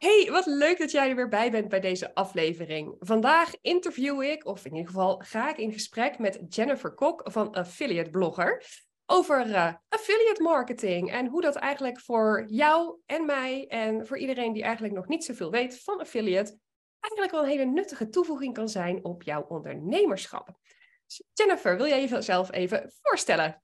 Hey, wat leuk dat jij er weer bij bent bij deze aflevering. Vandaag interview ik, of in ieder geval ga ik in gesprek met Jennifer Kok van Affiliate Blogger over uh, affiliate marketing en hoe dat eigenlijk voor jou en mij en voor iedereen die eigenlijk nog niet zoveel weet van affiliate eigenlijk wel een hele nuttige toevoeging kan zijn op jouw ondernemerschap. Dus Jennifer, wil jij jezelf even voorstellen?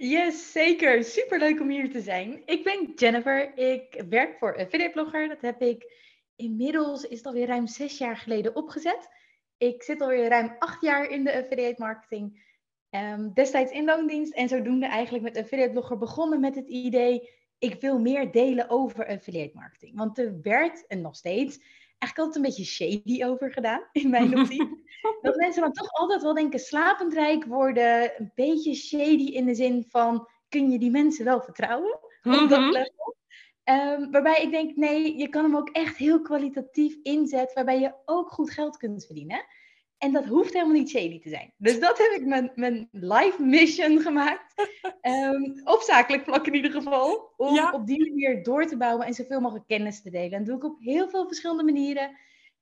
Yes, zeker. Superleuk om hier te zijn. Ik ben Jennifer. Ik werk voor Affiliate Blogger. Dat heb ik inmiddels, is het alweer ruim zes jaar geleden opgezet. Ik zit alweer ruim acht jaar in de affiliate marketing. Um, destijds in loondienst en zodoende eigenlijk met Affiliate Blogger begonnen met het idee... ik wil meer delen over affiliate marketing. Want er werd, en nog steeds, eigenlijk altijd een beetje shady over gedaan, in mijn optiek. dat mensen dan toch altijd wel denken slapend rijk worden, een beetje shady in de zin van, kun je die mensen wel vertrouwen? Op dat mhm. level. Um, waarbij ik denk, nee, je kan hem ook echt heel kwalitatief inzetten, waarbij je ook goed geld kunt verdienen. En dat hoeft helemaal niet shady te zijn. Dus dat heb ik mijn, mijn live mission gemaakt. Um, op zakelijk vlak in ieder geval. Om op die manier door te bouwen en zoveel mogelijk kennis te delen. En dat doe ik op heel veel verschillende manieren.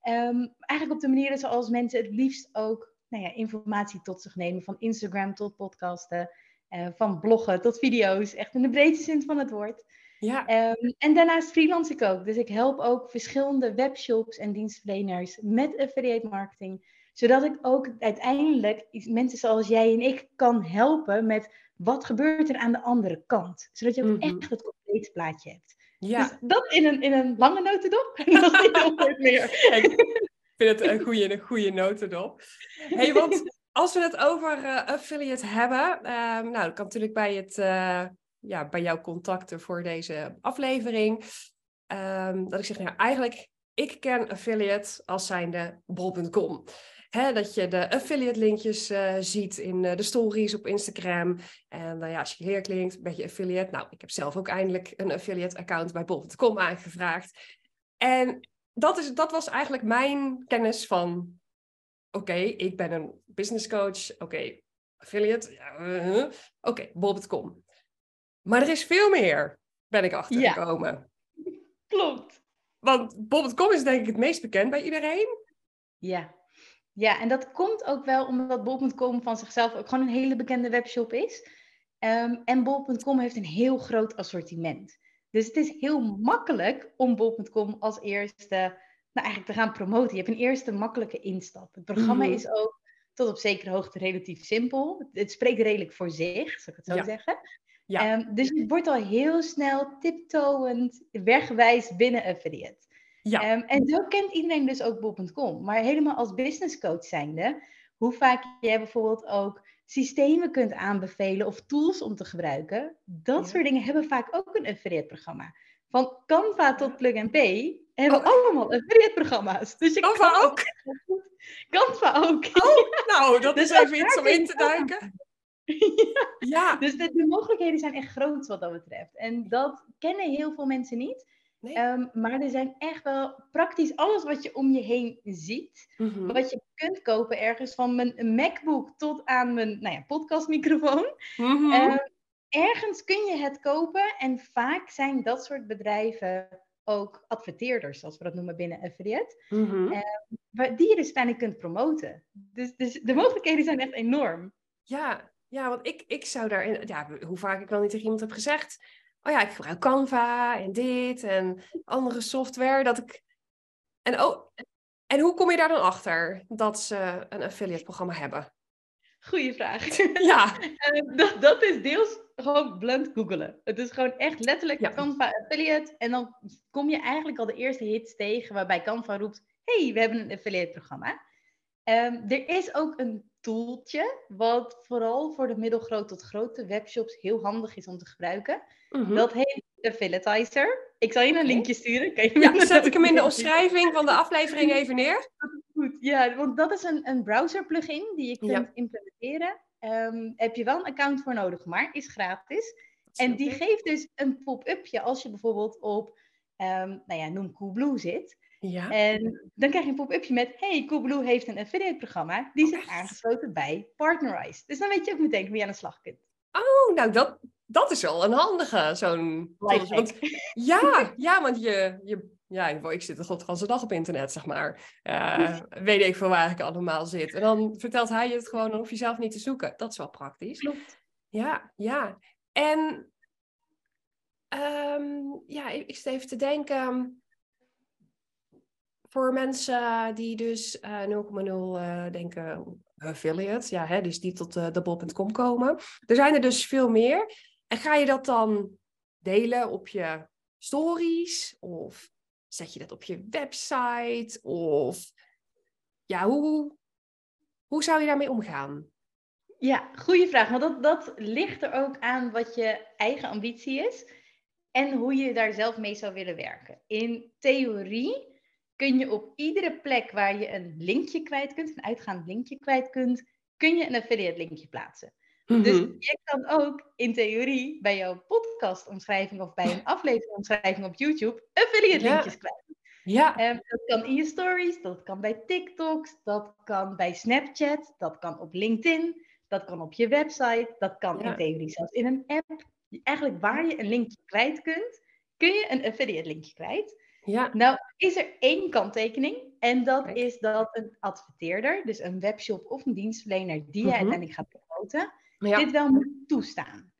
Um, eigenlijk op de manieren zoals mensen het liefst ook nou ja, informatie tot zich nemen. Van Instagram tot podcasten. Uh, van bloggen tot video's. Echt in de breedste zin van het woord. Ja. Um, en daarnaast freelance ik ook. Dus ik help ook verschillende webshops en dienstverleners met affiliate marketing zodat ik ook uiteindelijk mensen zoals jij en ik kan helpen met wat gebeurt er aan de andere kant. Zodat je ook mhm. echt het complete plaatje hebt. Ja. Dus dat in een, in een lange notendop. dat is niet heel meer. Ik vind het een goede, een goede notendop. Hey, want als we het over uh, affiliate hebben, um, nou, dat kan natuurlijk bij, het, uh, ja, bij jouw contacten voor deze aflevering. Um, dat ik zeg, nou eigenlijk, ik ken affiliate als zijnde bol.com. Hè, dat je de affiliate linkjes uh, ziet in uh, de stories op Instagram. En uh, ja, als je leer klinkt, ben je affiliate. Nou, ik heb zelf ook eindelijk een affiliate account bij bol.com aangevraagd. En dat, is, dat was eigenlijk mijn kennis van... Oké, ik ben een business coach. Oké, affiliate. Ja, oké, okay, bol.com. Maar er is veel meer, ben ik achtergekomen. Ja. Klopt. Want bol.com is denk ik het meest bekend bij iedereen. Ja. Ja, en dat komt ook wel omdat bol.com van zichzelf ook gewoon een hele bekende webshop is. Um, en bol.com heeft een heel groot assortiment. Dus het is heel makkelijk om bol.com als eerste nou, eigenlijk te gaan promoten. Je hebt een eerste makkelijke instap. Het programma mhm. is ook tot op zekere hoogte relatief simpel. Het spreekt redelijk voor zich, zou ik het zo zeggen. Ja. Um, dus je wordt al heel snel tiptoeend wegwijs binnen affiliate. Ja. Ehm, en zo kent iedereen dus ook bol.com. Maar helemaal als business coach zijnde, hoe vaak jij bijvoorbeeld ook systemen kunt aanbevelen of tools om te gebruiken, dat soort dingen hebben vaak ook een affiliate programma. Van Canva tot Plug and Pay hebben oh. allemaal affiliate programma's. Dus je Canva ook? Canva ook. Oh, nou, dat dus is even iets om in te duiken. ja. ja. Dus de, de mogelijkheden zijn echt groot wat dat betreft. En dat kennen heel veel mensen niet. Ehm, maar er zijn echt wel praktisch alles wat je om je heen ziet. Mhm. Wat je kunt kopen ergens van mijn MacBook tot aan mijn nou ja, podcastmicrofoon. Mhm. Ehm, ergens kun je het kopen. En vaak zijn dat soort bedrijven ook adverteerders, zoals we dat noemen binnen affiliate. Mm die je dus uiteindelijk kunt promoten. Dus, dus de mogelijkheden zijn echt enorm. Ja, ja want ik, ik zou daar, ja, hoe vaak ik wel niet tegen iemand heb gezegd oh ja, ik gebruik Canva en dit en andere software. Dat ik... en, oh, en hoe kom je daar dan achter dat ze een affiliate programma hebben? Goeie vraag. Ja. uh, dat, dat is deels gewoon blunt googelen. Het is gewoon echt letterlijk ja. Canva affiliate. En dan kom je eigenlijk al de eerste hits tegen waarbij Canva roept... hey, we hebben een affiliate programma. Um, er is ook een tooltje, wat vooral voor de middelgroot tot grote webshops heel handig is om te gebruiken. Mhm. Dat heet Affiliatizer. Ik zal je een linkje sturen. Kan je ja, zet ik hem in de omschrijving van de aflevering even neer. Goed, ja, want dat is een, een browser plugin die je kunt implementeren. Um, heb je wel een account voor nodig, maar is gratis. En die geeft dus een pop-upje als je bijvoorbeeld op, um, nou ja, noem Coolblue zit. Ja. En dan krijg je een pop-upje met: Hey, Coolblue heeft een affiliate programma. Die oh, is aangesloten bij Partnerize. Dus dan weet je ook meteen wie je aan de slag kunt. Oh, nou dat, dat is wel een handige, zo'n... Want, ja, ja, want je, je ja, ik zit de godganse dag op internet, zeg maar. Uh, weet ik veel waar ik allemaal zit. En dan vertelt hij je het gewoon, dan hoef je zelf niet te zoeken. Dat is wel praktisch. Klopt. Ja, ja. En um, ja, ik zit even te denken voor mensen die dus uh, 0,0 uh, denken affiliate, ja, hè, dus die tot uh, de bol.com komen. Er zijn er dus veel meer. En ga je dat dan delen op je stories? Of zet je dat op je website? Of ja, hoe, hoe zou je daarmee omgaan? Ja, goede vraag. Want dat, dat ligt er ook aan wat je eigen ambitie is en hoe je daar zelf mee zou willen werken. In theorie kun je op iedere plek waar je een linkje kwijt kunt, een uitgaand linkje kwijt kunt, kun je een affiliate linkje plaatsen. Dus mhm. je kan ook in theorie bij jouw podcastomschrijving of bij een afleveringomschrijving op YouTube affiliate linkjes kwijt. Ja. Um, dat kan in je stories, dat kan bij TikToks, dat kan bij Snapchat, dat kan op LinkedIn, dat kan op je website, dat kan in theorie zelfs in een app. Eigenlijk waar je een linkje kwijt kunt, kun je een affiliate linkje kwijt. Ja. Nou, is er één kanttekening. En dat is dat een adverteerder, dus een webshop of een dienstverlener die je mhm. uiteindelijk gaat promoten, dit wel moet toestaan.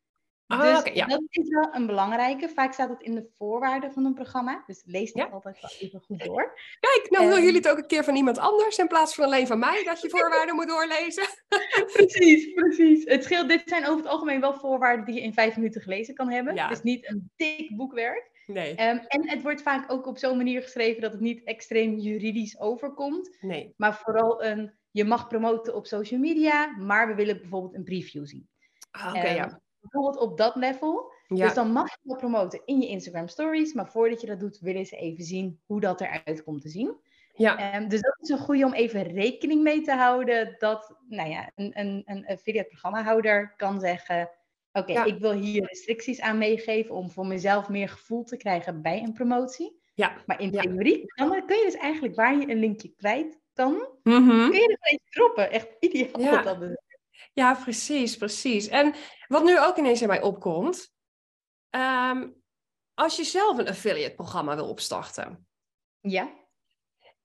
Ah, dus ja. dat is wel een belangrijke. Vaak staat het in de voorwaarden van een programma. Dus lees dat altijd wel even goed door. Kijk, nou wil um, jullie het ook een keer van iemand anders in plaats van alleen van mij dat je voorwaarden moet doorlezen. precies, precies. Het scheelt, dit zijn over het algemeen wel voorwaarden die je in vijf minuten gelezen kan hebben. Ja. Dus niet een dik boekwerk. Nee. Um, en het wordt vaak ook op zo'n manier geschreven dat het niet extreem juridisch overkomt. Nee. Maar vooral een, je mag promoten op social media, maar we willen bijvoorbeeld een preview zien. Ah, oké, ja. Ehm, bijvoorbeeld op dat level. Ja. Dus dan mag je wel promoten in je Instagram stories, maar voordat je dat doet, willen ze even zien hoe dat eruit komt te zien. Ja. Um, dus dat is een goede om even rekening mee te houden dat nou ja, een, een, een affiliate programmahouder kan zeggen, oké, ik wil hier restricties aan meegeven om voor mezelf meer gevoel te krijgen bij een promotie. Ja. Maar in theorie dan kun je dus eigenlijk waar je een linkje kwijt kan, mm -hmm. kun je er een droppen. Echt ideaal ja. dat is. Ja, precies, precies. En wat nu ook ineens in mij opkomt, um, als je zelf een affiliate programma wil opstarten. Ja.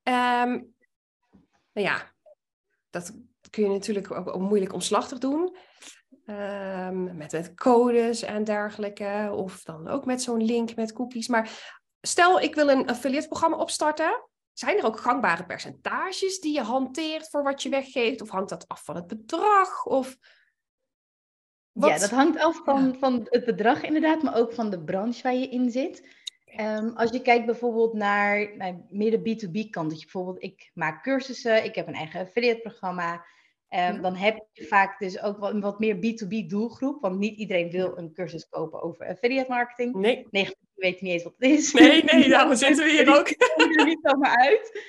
Um, nou ja, dat kun je natuurlijk ook, ook moeilijk omslachtig doen. Um, met, met codes en dergelijke. Of dan ook met zo'n link met cookies. Maar stel, ik wil een affiliate programma opstarten. Zijn er ook gangbare percentages die je hanteert voor wat je weggeeft? Of hangt dat af van het bedrag? Of wat? Ja, dat hangt af van, van het bedrag inderdaad, maar ook van de branche waar je in zit. Um, als je kijkt bijvoorbeeld naar, naar meer de B2B kant, dat je bijvoorbeeld, ik maak cursussen, ik heb een eigen affiliate um, dan heb je vaak dus ook wat, wat meer B2B doelgroep, want niet iedereen wil een cursus kopen over affiliate marketing. Nee. 90 weten niet eens wat het is. Nee, nee, daarom zitten we hier ook. komt er niet zomaar uit.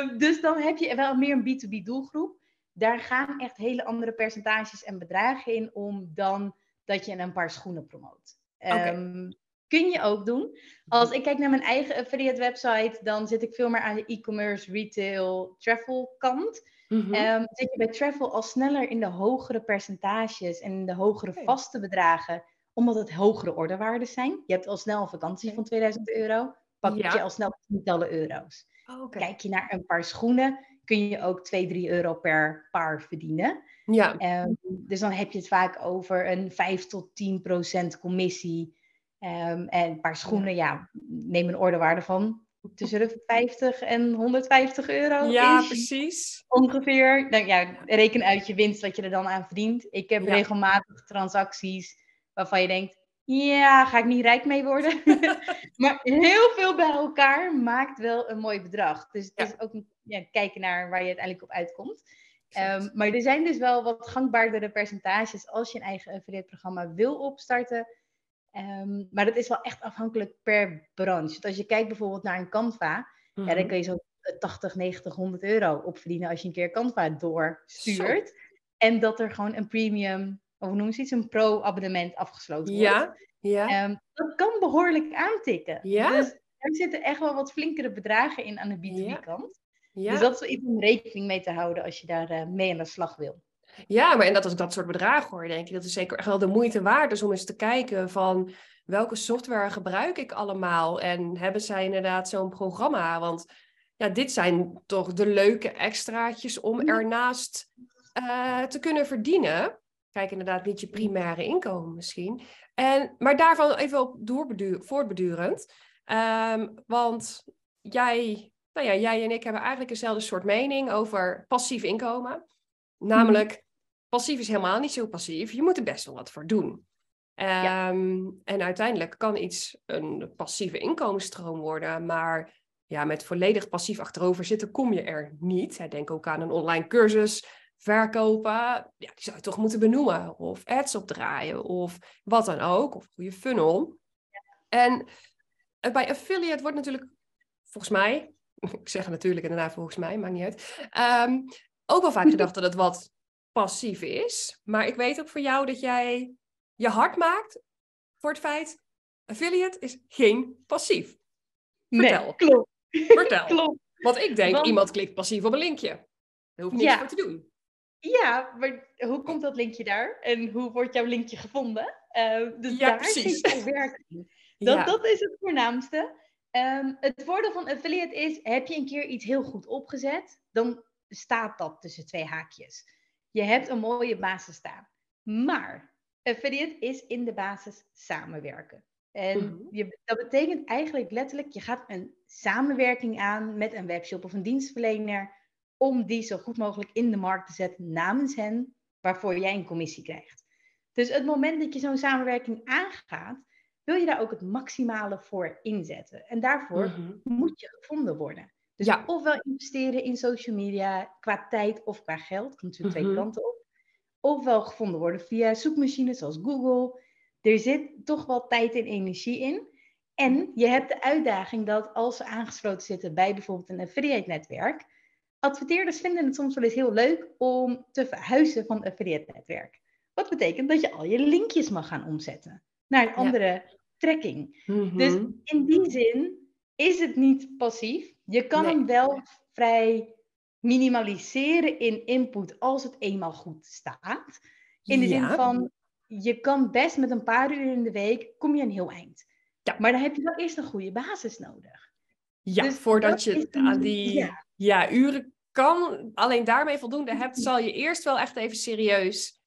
Um, dus dan heb je wel meer een B2B doelgroep daar gaan echt hele andere percentages en bedragen in om dan dat je een paar schoenen promoot. Um, kun je ook doen. Als ik kijk naar mijn eigen affiliate website, dan zit ik veel meer aan de e-commerce, retail, travel kant. Mm zit je bij travel al sneller in de hogere percentages en in de hogere vaste bedragen, omdat het hogere orderwaarden zijn. Je hebt al snel een vakantie van 2000 euro, pak je al snel tientallen euro's. Oh, Kijk je naar een paar schoenen, kun je ook 2, 3 euro per paar verdienen. Ja. Um, dus dan heb je het vaak over een 5 tot 10 procent commissie. Um, en een paar schoenen, ja, neem een ordewaarde van tussen de 50 en 150 euro. Ja, precies. Ongeveer. Dan, ja, reken uit je winst wat je er dan aan verdient. Ik heb regelmatig transacties waarvan je denkt, ja, ga ik niet rijk mee worden. maar heel veel bij elkaar maakt wel een mooi bedrag. Dus het is ook ja, kijken naar waar je uiteindelijk op uitkomt. Um, maar er zijn dus wel wat gangbaardere percentages als je een eigen affiliate programma wil opstarten. Um, maar dat is wel echt afhankelijk per branche. Dus als je kijkt bijvoorbeeld naar een Canva, ja, dan mhm. kun je zo 80, 90, 100 euro opverdienen als je een keer Canva doorstuurt. En dat er gewoon een premium of hoe noem je iets, een pro-abonnement afgesloten wordt. Ja, ja. Um, dat kan behoorlijk aantikken. Ja? Dus er zitten echt wel wat flinkere bedragen in aan de B2B-kant. Ja. Dus dat is wel iets om rekening mee te houden als je daar uh, mee aan de slag wil. Ja, maar en dat als ik dat soort bedragen hoor, denk ik dat is zeker echt wel de moeite waard is om eens te kijken van welke software gebruik ik allemaal? En hebben zij inderdaad zo'n programma? Want ja, dit zijn toch de leuke extraatjes om ernaast uh, te kunnen verdienen. Kijk, inderdaad niet je primaire inkomen misschien. En, maar daarvan even op voortbedurend. Um, want jij, nou ja, jij en ik hebben eigenlijk dezelfde soort mening over passief inkomen. Namelijk, passief is helemaal niet zo passief. Je moet er best wel wat voor doen. Ehm, en uiteindelijk kan iets een passieve inkomensstroom worden, maar ja, met volledig passief achterover zitten kom je er niet. Denk ook aan een online cursus verkopen. Ja, die zou je toch moeten benoemen. Of ads opdraaien of wat dan ook. Of een goede funnel. En eh, bij affiliate wordt natuurlijk, volgens mij, ik zeg natuurlijk en daarna volgens mij, maakt niet uit, ehm, ook wel vaak gedacht dat het wat passief is. Maar ik weet ook voor jou dat jij je hard maakt voor het feit, affiliate is geen passief. Vertel. Nee, klopt. Vertel. klopt. Want ik denk, iemand klikt passief op een linkje. Daar hoeft niks ja. voor te doen. Ja, maar hoe komt dat linkje daar? En hoe wordt jouw linkje gevonden? Uh, dus ja, daar precies. zit werk Dat, dat is het voornaamste. Ehm, het voordeel van affiliate is, heb je een keer iets heel goed opgezet, dan staat dat tussen twee haakjes. Je hebt een mooie basis staan. Maar affiliate is in de basis samenwerken. En mhm. je, dat betekent eigenlijk letterlijk, je gaat een samenwerking aan met een webshop of een dienstverlener om die zo goed mogelijk in de markt te zetten namens hen, waarvoor jij een commissie krijgt. Dus het moment dat je zo'n samenwerking aangaat, wil je daar ook het maximale voor inzetten. En daarvoor mhm. moet je gevonden worden. Dus ja. ofwel investeren in social media qua tijd of qua geld, komt natuurlijk twee mhm. kanten op. Ofwel gevonden worden via zoekmachines zoals Google. Er zit toch wel tijd en energie in. En je hebt de uitdaging dat als ze aangesloten zitten bij bijvoorbeeld een affiliate netwerk, adverteerders vinden het soms wel eens heel leuk om te verhuizen van een affiliate netwerk. Wat betekent dat je al je linkjes mag gaan omzetten naar een andere trekking. Mhm. Dus in die zin is het niet passief. Je kan hem wel vrij minimaliseren in input als het eenmaal goed staat. In de zin van, je kan best met een paar uur in de week, kom je een heel eind. Ja. Maar dan heb je wel eerst een goede basis nodig. Ja, dus voordat je aan die ja. uren kan, alleen daarmee voldoende hebt, zal je eerst wel echt even serieus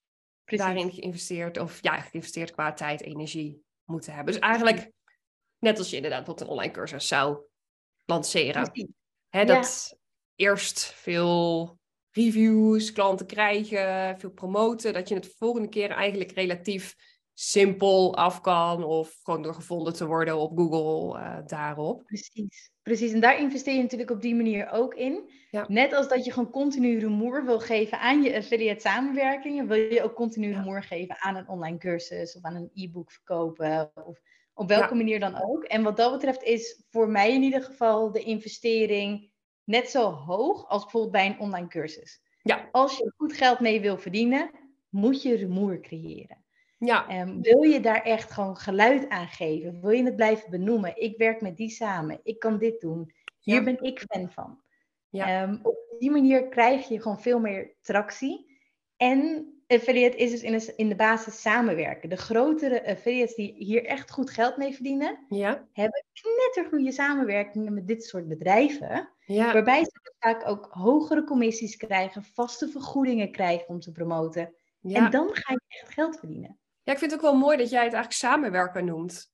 daarin geïnvesteerd, of ja, geïnvesteerd qua tijd, energie moeten hebben. Dus eigenlijk, net als je inderdaad tot een online cursus zou lanceren. Hè, dat eerst veel reviews, klanten krijgen, veel promoten, dat je het volgende keer eigenlijk relatief simpel af kan of gewoon door gevonden te worden op Google uh, daarop. Precies, precies. En daar investeer je natuurlijk op die manier ook in. Net als dat je gewoon continu rumoer wil geven aan je affiliate samenwerkingen, wil je ook continu rumoer geven aan een online cursus of aan een e-book verkopen of op welke manier dan ook. En wat dat betreft is voor mij in ieder geval de investering net zo hoog als bijvoorbeeld bij een online cursus. Ja. Als je goed geld mee wil verdienen, moet je rumoer creëren. Ja. Um, wil je daar echt gewoon geluid aan geven? Wil je het blijven benoemen? Ik werk met die samen. Ik kan dit doen. Hier ben ik fan van. Ja. Um, op die manier krijg je gewoon veel meer tractie. En affiliate is dus in de, in de basis samenwerken. De grotere affiliates die hier echt goed geld mee verdienen, ja. hebben knettergoede samenwerkingen met dit soort bedrijven. Ja. Waarbij ze vaak ook hogere commissies krijgen, vaste vergoedingen krijgen om te promoten. Ja. En dan ga je echt geld verdienen. Ja, ik vind het ook wel mooi dat jij het eigenlijk samenwerken noemt.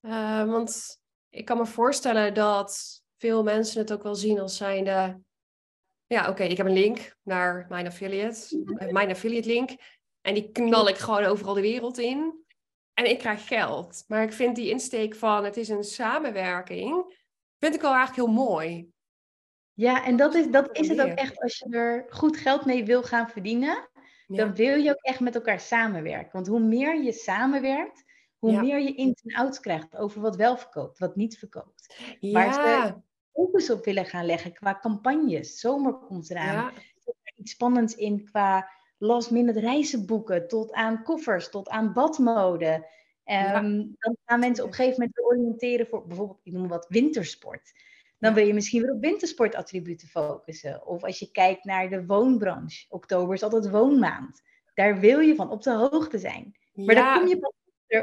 Uh, want ik kan me voorstellen dat veel mensen het ook wel zien als zijnde... Ja, oké, ik heb een link naar mijn affiliate, eh, mijn affiliate link. En die knal ik gewoon overal de wereld in. En ik krijg geld. Maar ik vind die insteek van het is een samenwerking, vind ik wel eigenlijk heel mooi. Ja, en dat is, dat is het ook echt als je er goed geld mee wil gaan verdienen dan wil je ook echt met elkaar samenwerken. Want hoe meer je samenwerkt, hoe meer je ins en outs krijgt over wat wel verkoopt, wat niet verkoopt. Ja. Waar ze focus op willen gaan leggen qua campagnes. Zomer komt eraan. Ja. Er iets spannends in qua last minute reizen boeken, tot aan koffers, tot aan badmode. Um, dan gaan mensen op een gegeven moment oriënteren voor bijvoorbeeld, ik noem wat, wintersport. Dan wil je misschien weer op wintersportattributen focussen. Of als je kijkt naar de woonbranche. Oktober is altijd woonmaand. Daar wil je van op de hoogte zijn. Maar daar kom je pas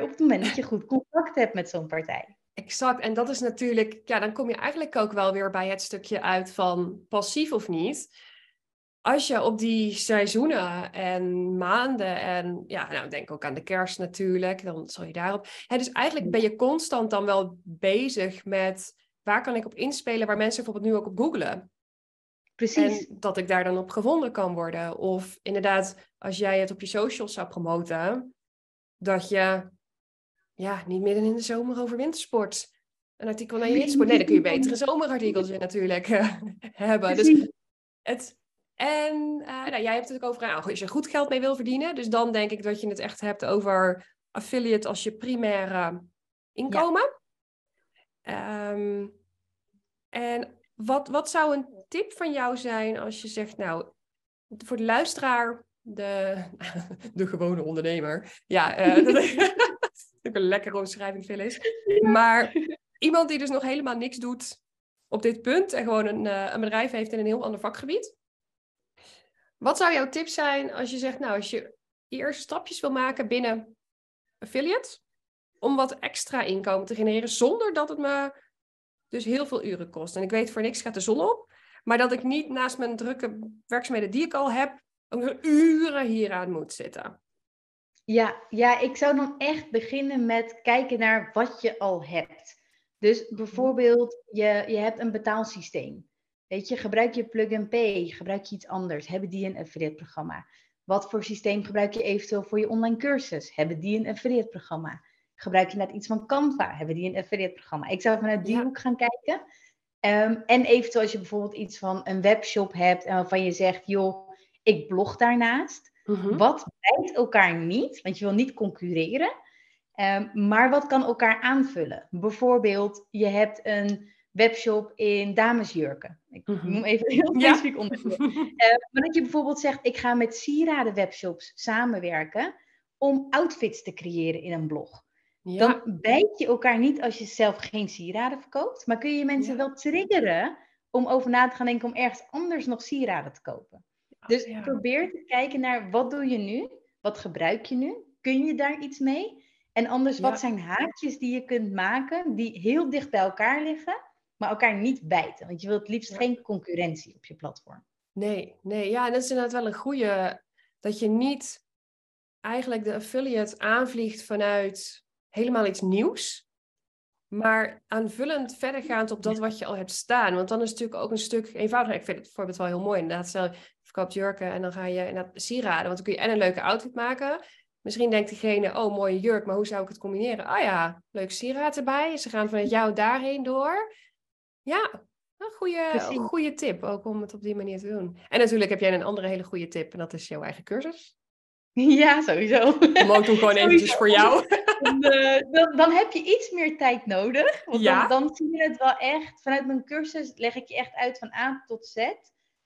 op het moment dat je goed contact hebt met zo'n partij. Exact. En dat is natuurlijk, ja, dan kom je eigenlijk ook wel weer bij het stukje uit van passief of niet. Als je op die seizoenen en maanden en ja, nou denk ook aan de kerst natuurlijk, dan zal je daarop. Hè, dus eigenlijk ben je constant dan wel bezig met waar kan ik op inspelen, waar mensen bijvoorbeeld nu ook op googlen. Precies. En dat ik daar dan op gevonden kan worden. Of inderdaad, als jij het op je socials zou promoten, dat je ja, niet midden in de zomer over wintersport een artikel naar je wintersport. Nee, dan kun je betere zomerartikels natuurlijk uh, hebben. Dus het, en uh, nou, jij hebt het ook over als je goed geld mee wil verdienen. Dus dan denk ik dat je het echt hebt over affiliate als je primaire inkomen. Ehm, en wat, wat zou een tip van jou zijn als je zegt, nou, voor de luisteraar, de, de gewone ondernemer. Ja, uh, dat is een lekkere omschrijving, Phyllis. Maar iemand die dus nog helemaal niks doet op dit punt en gewoon een, uh, een bedrijf heeft in een heel ander vakgebied. Wat zou jouw tip zijn als je zegt, nou, als je eerst stapjes wil maken binnen affiliate, om wat extra inkomen te genereren, zonder dat het me dus heel veel uren kost. En ik weet, voor niks gaat de zon op. Maar dat ik niet naast mijn drukke werkzaamheden die ik al heb, ook uren hieraan moet zitten. Ja, ja, ik zou dan echt beginnen met kijken naar wat je al hebt. Dus bijvoorbeeld, je, je hebt een betaalsysteem. Weet je, gebruik je plug-and-pay, gebruik je iets anders, hebben die een affiliate programma? Wat voor systeem gebruik je eventueel voor je online cursus? Hebben die een affiliate programma? Gebruik je net iets van Canva? Hebben die een affiliate programma? Ik zou vanuit die hoek gaan kijken. Ehm, en eventueel als je bijvoorbeeld iets van een webshop hebt en waarvan je zegt, joh, ik blog daarnaast. Mhm. Wat bijt elkaar niet? Want je wil niet concurreren. Ehm, maar wat kan elkaar aanvullen? Bijvoorbeeld, je hebt een webshop in damesjurken. Ik mm noem even heel specifiek ja. onderwerp. Uh, maar dat je bijvoorbeeld zegt, ik ga met sieraden webshops samenwerken om outfits te creëren in een blog. Dan bijt je elkaar niet als je zelf geen sieraden verkoopt, maar kun je mensen wel triggeren om over na te gaan denken om ergens anders nog sieraden te kopen. Dus probeer te kijken naar wat doe je nu, wat gebruik je nu, kun je daar iets mee? En anders, wat zijn haakjes die je kunt maken die heel dicht bij elkaar liggen, maar elkaar niet bijten? Want je wilt het liefst geen concurrentie op je platform. Nee, nee, ja, en dat is inderdaad wel een goede, dat je niet eigenlijk de affiliate aanvliegt vanuit helemaal iets nieuws. Maar aanvullend verdergaand op dat wat je al hebt staan. Want dan is het natuurlijk ook een stuk eenvoudiger. Ik vind het bijvoorbeeld wel heel mooi. Inderdaad, stel verkoopt jurken en dan ga je inderdaad sieraden. Want dan kun je en een leuke outfit maken. Misschien denkt diegene, oh mooie jurk, maar hoe zou ik het combineren? Ah ja, leuk sieraad erbij. Ze gaan vanuit jou daarheen door. Ja, een goede, goede tip ook om het op die manier te doen. En natuurlijk heb jij een andere hele goede tip. En dat is jouw eigen cursus. Ja, sowieso. Promoot hem gewoon eventjes voor jou. Eh, dan, dan, heb je iets meer tijd nodig. Want dan, dan, zie je het wel echt. Vanuit mijn cursus leg ik je echt uit van A tot Z.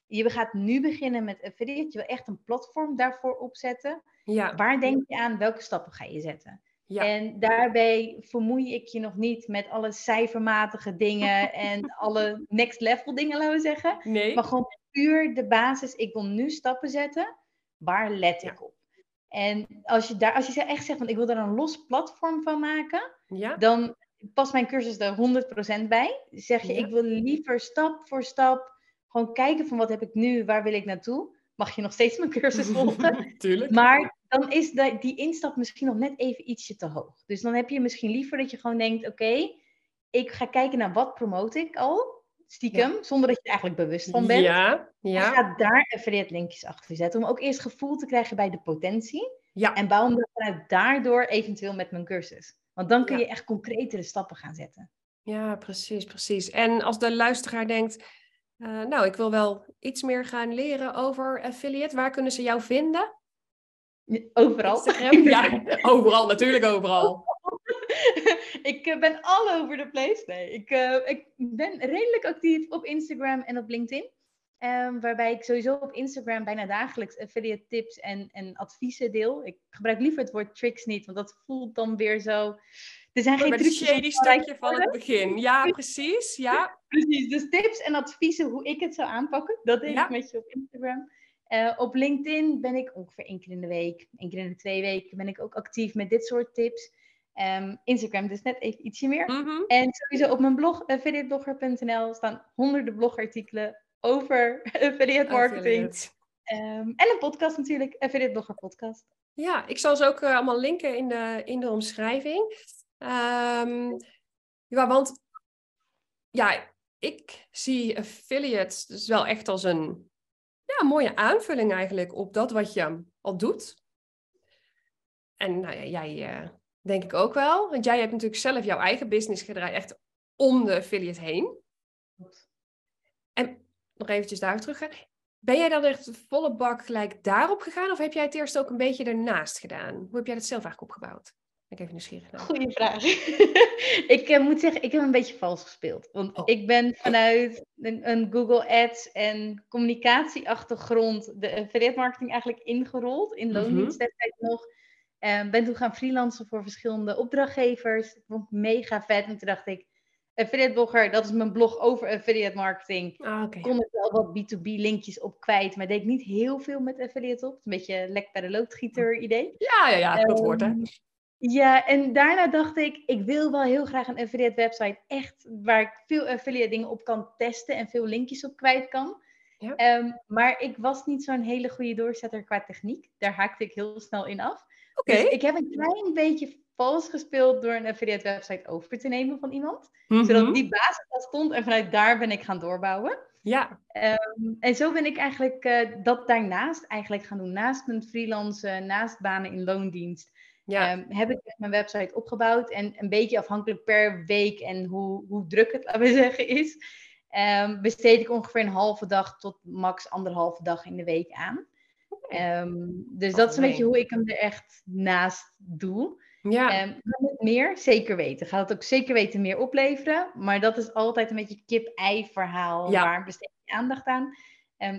Je gaat nu beginnen met affiliate. Je wil echt een platform daarvoor opzetten. Ja. Waar denk je aan? Welke stappen ga je zetten? Ja. En daarbij vermoei ik je nog niet met alle cijfermatige dingen en alle next level dingen, laten we zeggen. Nee. Maar gewoon puur de basis. Ik wil nu stappen zetten. Waar let ik op? En als je, daar, als je echt zegt, van ik wil daar een los platform van maken, ja. dan past mijn cursus er 100% bij. Zeg je, ik wil liever stap voor stap gewoon kijken van wat heb ik nu, waar wil ik naartoe. Mag je nog steeds mijn cursus volgen. Tuurlijk. Maar dan is de, die instap misschien nog net even ietsje te hoog. Dus dan heb je misschien liever dat je gewoon denkt, oké, ik ga kijken naar wat promote ik al stiekem, zonder dat je er eigenlijk bewust van bent. Ja, ja. En ga daar affiliate linkjes achter zetten, om ook eerst gevoel te krijgen bij de potentie. Ja. En bouw hem vanuit daardoor eventueel met mijn cursus. Want dan kun je echt concretere stappen gaan zetten. Ja, precies, precies. En als de luisteraar denkt, uh, nou, ik wil wel iets meer gaan leren over affiliate, waar kunnen ze jou vinden? Overal. Ja, overal, natuurlijk overal. ik eh, ben all over the place. Nee, ik, uh, ik ben redelijk actief op Instagram en op LinkedIn. Um, waarbij ik sowieso op Instagram bijna dagelijks affiliate tips en, en adviezen deel. Ik gebruik liever het woord tricks niet, want dat voelt dan weer zo. Er zijn geen trucjes. shady stukje van het begin. Ja, precies. Ja. precies. Dus tips en adviezen hoe ik het zou aanpakken, dat deel ik met je op Instagram. Uh, op LinkedIn ben ik ongeveer één keer in de week, één keer in de twee weken ben ik ook actief met dit soort tips. Ehm, Instagram dus net even ietsje meer. Mhm. En sowieso op mijn blog, affiliateblogger.nl, staan honderden blogartikelen over affiliate marketing. Affiliate. Ehm, en een podcast natuurlijk, Affiliate Blogger Podcast. Ja, ik zal ze ook eh, allemaal linken in de, in de omschrijving. Ehm, ja, want ja, ik zie affiliates dus wel echt als een ja, mooie aanvulling eigenlijk op dat wat je al doet. En nou ja, jij eh, denk ik ook wel. Want jij hebt natuurlijk zelf jouw eigen business gedraaid, echt om de affiliate heen. En nog eventjes daar terug gaan. Ben jij dan echt de volle bak gelijk daarop gegaan? Of heb jij het eerst ook een beetje ernaast gedaan? Hoe heb jij dat zelf eigenlijk opgebouwd? Ik even nieuwsgierig naar. Goeie vraag. ik eh, moet zeggen, ik heb een beetje vals gespeeld. Want Oh. ik ben vanuit een, een Google Ads en communicatieachtergrond de affiliate marketing eigenlijk ingerold. In Mhm. loondienst destijds nog. En ben toen gaan freelancen voor verschillende opdrachtgevers. Ik vond het mega vet. En toen dacht ik, affiliate blogger, dat is mijn blog over affiliate marketing. Ah, oké. Kon ik wel wat B2B linkjes op kwijt, maar deed ik niet heel veel met affiliate op. Een beetje lek bij de loodgieter idee. Ja, ja, ja, dat hoort hè. Ehm, Ja, en daarna dacht ik, ik wil wel heel graag een affiliate website. Echt waar ik veel affiliate dingen op kan testen en veel linkjes op kwijt kan. Ja. Ehm, maar ik was niet zo'n hele goede doorzetter qua techniek. Daar haakte ik heel snel in af. Oké. Dus ik heb een klein beetje vals gespeeld door een affiliate website over te nemen van iemand. Mhm. Zodat die basis al stond en vanuit daar ben ik gaan doorbouwen. Ja, En zo ben ik eigenlijk eh, dat daarnaast eigenlijk gaan doen. Naast mijn freelancen, naast banen in loondienst. Ja. Ehm, heb ik echt mijn website opgebouwd. En een beetje afhankelijk per week en hoe, hoe druk het, laten we zeggen, is. ehm, besteed ik ongeveer een halve dag tot max anderhalve dag in de week aan. Ehm, dus dat is een beetje hoe ik hem er echt naast doe. ja. Meer? Zeker weten. Gaat het ook zeker weten meer opleveren. Maar dat is altijd een beetje kip-ei verhaal. Ja. Waar besteed je aandacht aan?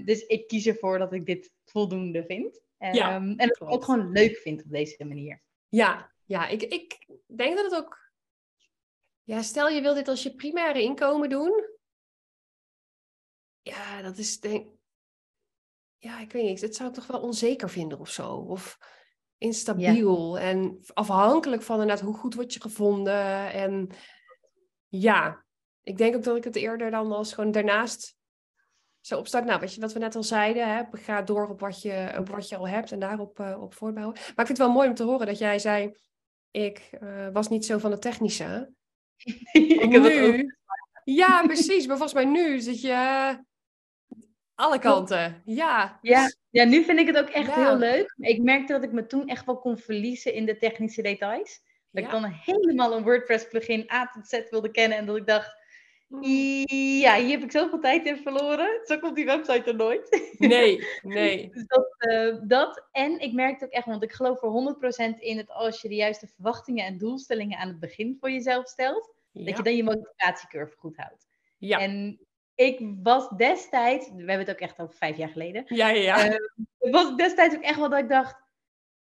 Dus ik kies ervoor dat ik dit voldoende vind. Ja, en dat ik ook gewoon leuk vind op deze manier. Ja, ja ik, ik denk dat het ook. Ja, stel je wil dit als je primaire inkomen doen. Ja, dat is denk. Ja, ik weet niet. Dat zou ik toch wel onzeker vinden of zo. Of instabiel en afhankelijk van inderdaad hoe goed word je gevonden. En ja, ik denk ook dat ik het eerder dan als gewoon daarnaast zo opstart. Nou, wat, je, wat we net al zeiden, hè, ga door op wat je, op wat je al hebt en daarop eh, op voortbouwen. Maar ik vind het wel mooi om te horen dat jij zei, ik eh, was niet zo van het technische. ik heb nu, ja, precies. Maar volgens mij nu zit je eh, alle kanten. Ja. Ja, ja, nu vind ik het ook echt Ja. heel leuk. Ik merkte dat ik me toen echt wel kon verliezen in de technische details. Dat ik dan helemaal een WordPress plugin A tot Z wilde kennen. En dat ik dacht. Ja, hier heb ik zoveel tijd in verloren. Zo komt die website er nooit. Nee, nee. Dus dat, eh, dat. En ik merkte ook echt, want ik geloof er 100% in dat als je de juiste verwachtingen en doelstellingen aan het begin voor jezelf stelt, dat je dan je motivatiecurve goed houdt. Ja. En ik was destijds, we hebben het ook echt over vijf jaar geleden, Ja, ja, ja. Het was destijds ook echt wel dat ik dacht,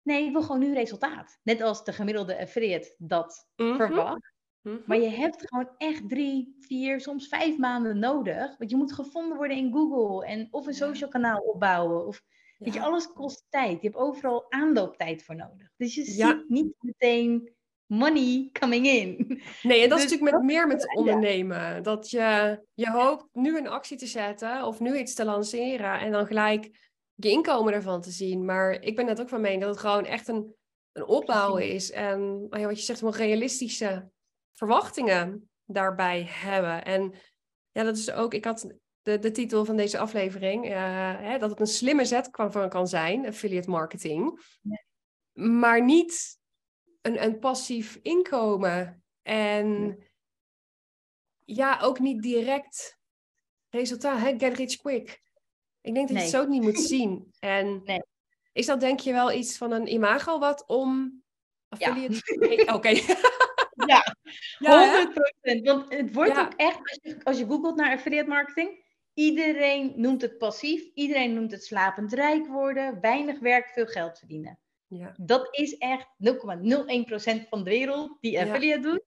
nee, ik wil gewoon nu resultaat. Net als de gemiddelde affiliate dat Mhm, verwacht. Mhm. Maar je hebt gewoon echt drie, vier, soms vijf maanden nodig. Want je moet gevonden worden in Google en of een social kanaal opbouwen. Of, weet je, alles kost tijd. Je hebt overal aanlooptijd voor nodig. Dus je Ja. ziet niet meteen money coming in. Nee, en dat is Dus natuurlijk met meer met ondernemen. Dat je, je hoopt nu een actie te zetten of nu iets te lanceren en dan gelijk je inkomen ervan te zien. Maar ik ben net ook van mening dat het gewoon echt een, een opbouw is. En nou wat je zegt, wel realistische verwachtingen daarbij hebben. En ja, dat is ook, ik had de, de titel van deze aflevering, eh, hè, dat het een slimme zet kan, van kan zijn, affiliate marketing. Maar niet een, een passief inkomen. En ja, ook niet direct resultaat. Hè? Get rich quick. Ik denk dat je het zo niet moet zien. En Nee. is dat denk je wel iets van een imago wat om Ja. affiliate... Nee, Oké. Ja, ja, hè? 100%. Want het wordt ook echt, als je, als je googelt naar affiliate marketing, iedereen noemt het passief, iedereen noemt het slapend rijk worden, weinig werk, veel geld verdienen. ja. Dat is echt 0,01% van de wereld die Ja. affiliate doet,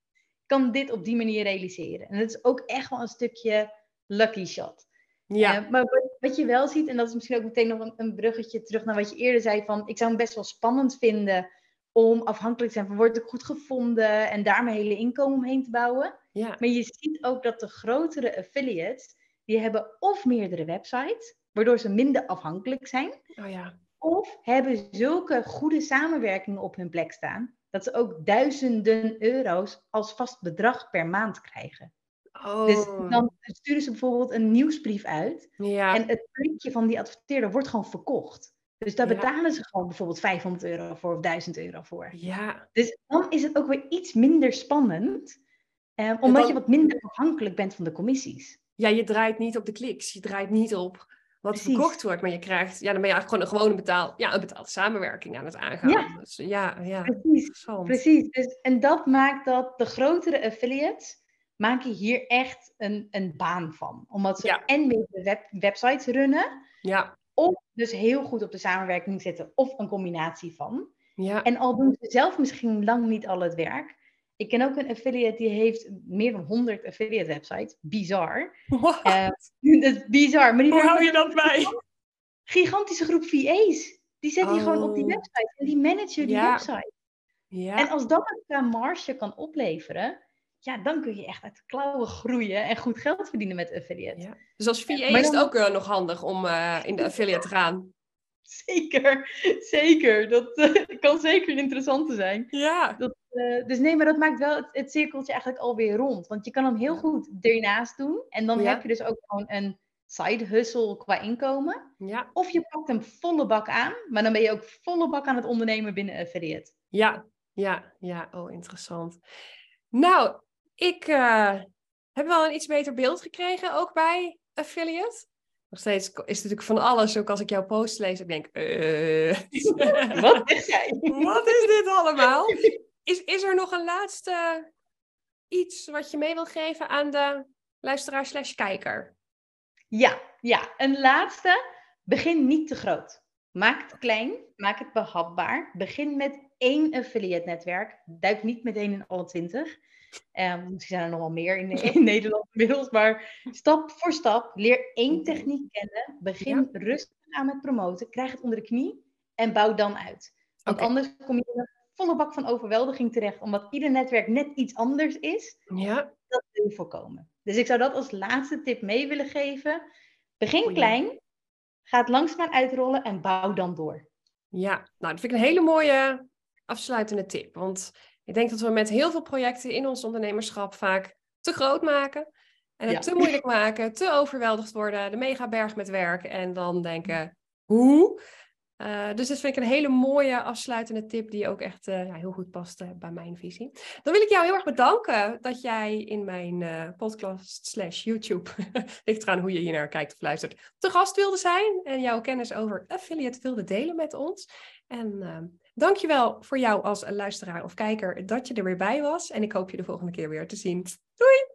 kan dit op die manier realiseren. En dat is ook echt wel een stukje lucky shot. ja. Eh, maar wat, wat je wel ziet, en dat is misschien ook meteen nog een, een bruggetje terug naar wat je eerder zei, van ik zou hem best wel spannend vinden om afhankelijk te zijn van word ik goed gevonden en daar mijn hele inkomen omheen te bouwen. Ja. Maar je ziet ook dat de grotere affiliates, die hebben of meerdere websites, waardoor ze minder afhankelijk zijn, Oh ja. of hebben zulke goede samenwerkingen op hun plek staan, dat ze ook duizenden euro's als vast bedrag per maand krijgen. Oh. Dus dan sturen ze bijvoorbeeld een nieuwsbrief uit ja. en het klikje van die adverteerder wordt gewoon verkocht. Dus daar Ja. betalen ze gewoon bijvoorbeeld 500 euro voor of 1000 euro voor. ja. Dus dan is het ook weer iets minder spannend, eh, omdat dan- je wat minder afhankelijk bent van de commissies. ja, je draait niet op de kliks. Je draait niet op wat Precies. verkocht wordt. Maar je krijgt, ja, dan ben je eigenlijk gewoon een gewone betaal, ja, een betaalde samenwerking aan het aangaan. Ja. Dus, ja, ja. Precies. Precies. Dus, en dat maakt dat de grotere affiliates maken hier echt een, een baan van. Omdat ze Ja. en meerdere web, websites runnen, Ja, of dus heel goed op de samenwerking zitten, of een combinatie van. ja. En al doen ze zelf misschien lang niet al het werk. Ik ken ook een affiliate die heeft meer dan 100 affiliate websites. Bizar. Eh, dat is bizar. Maar die Hoe hou je dat bij? een gigantische groep VA's. Die zet die gewoon op die Oh. website en die managen die Ja. website. Ja, En als dat qua marge kan opleveren, ja, dan kun je echt uit de klauwen groeien en goed geld verdienen met affiliate. ja. Dus als VA is het ook eh, nog handig om eh, in de affiliate te gaan. Zeker, zeker. Dat eh, kan zeker een interessante zijn. Ja. Dat, eh, dus nee, maar dat maakt wel het, het cirkeltje eigenlijk alweer rond. Want je kan hem heel goed ernaast doen. En dan Ja. heb je dus ook gewoon een side hustle qua inkomen. Ja. Of je pakt hem volle bak aan, maar dan ben je ook volle bak aan het ondernemen binnen affiliate. Ja, ja, ja. Oh, interessant. Nou, ik eh, heb wel een iets beter beeld gekregen, ook bij affiliate. Nog steeds is het natuurlijk van alles, ook als ik jouw post lees, ik denk, eh, Wat jij? wat is dit allemaal? Is, is er nog een laatste iets wat je mee wil geven aan de luisteraar slash kijker? Ja, ja. Een laatste. Begin niet te groot. Maak het klein. Maak het behapbaar. Begin met één affiliate netwerk. Duik niet meteen in alle twintig. Ehm, misschien zijn er nog wel meer in, in Nederland inmiddels. Maar stap voor stap. Leer één techniek kennen. Begin rustig aan met promoten. Krijg het onder de knie. En bouw dan uit. Want anders kom je in een volle bak van overweldiging terecht. Omdat ieder netwerk net iets anders is Ja, dat wil je voorkomen. Dus ik zou dat als laatste tip mee willen geven. Begin Goeie. klein, ga het langzaamaan uitrollen en bouw dan door. ja. Nou, dat vind ik een hele mooie afsluitende tip. Want ik denk dat we met heel veel projecten in ons ondernemerschap vaak te groot maken. En het Ja. te moeilijk maken, te overweldigd worden, de megaberg met werk. En dan denken, hoe? Eh, dus dat vind ik een hele mooie afsluitende tip die ook echt eh, ja, heel goed past eh, bij mijn visie. Dan wil ik jou heel erg bedanken dat jij in mijn podcast slash YouTube, ligt eraan hoe je hier naar kijkt of luistert, te gast wilde zijn en jouw kennis over affiliate wilde delen met ons. En dankjewel voor jou als luisteraar of kijker dat je er weer bij was. En ik hoop je de volgende keer weer te zien. Doei!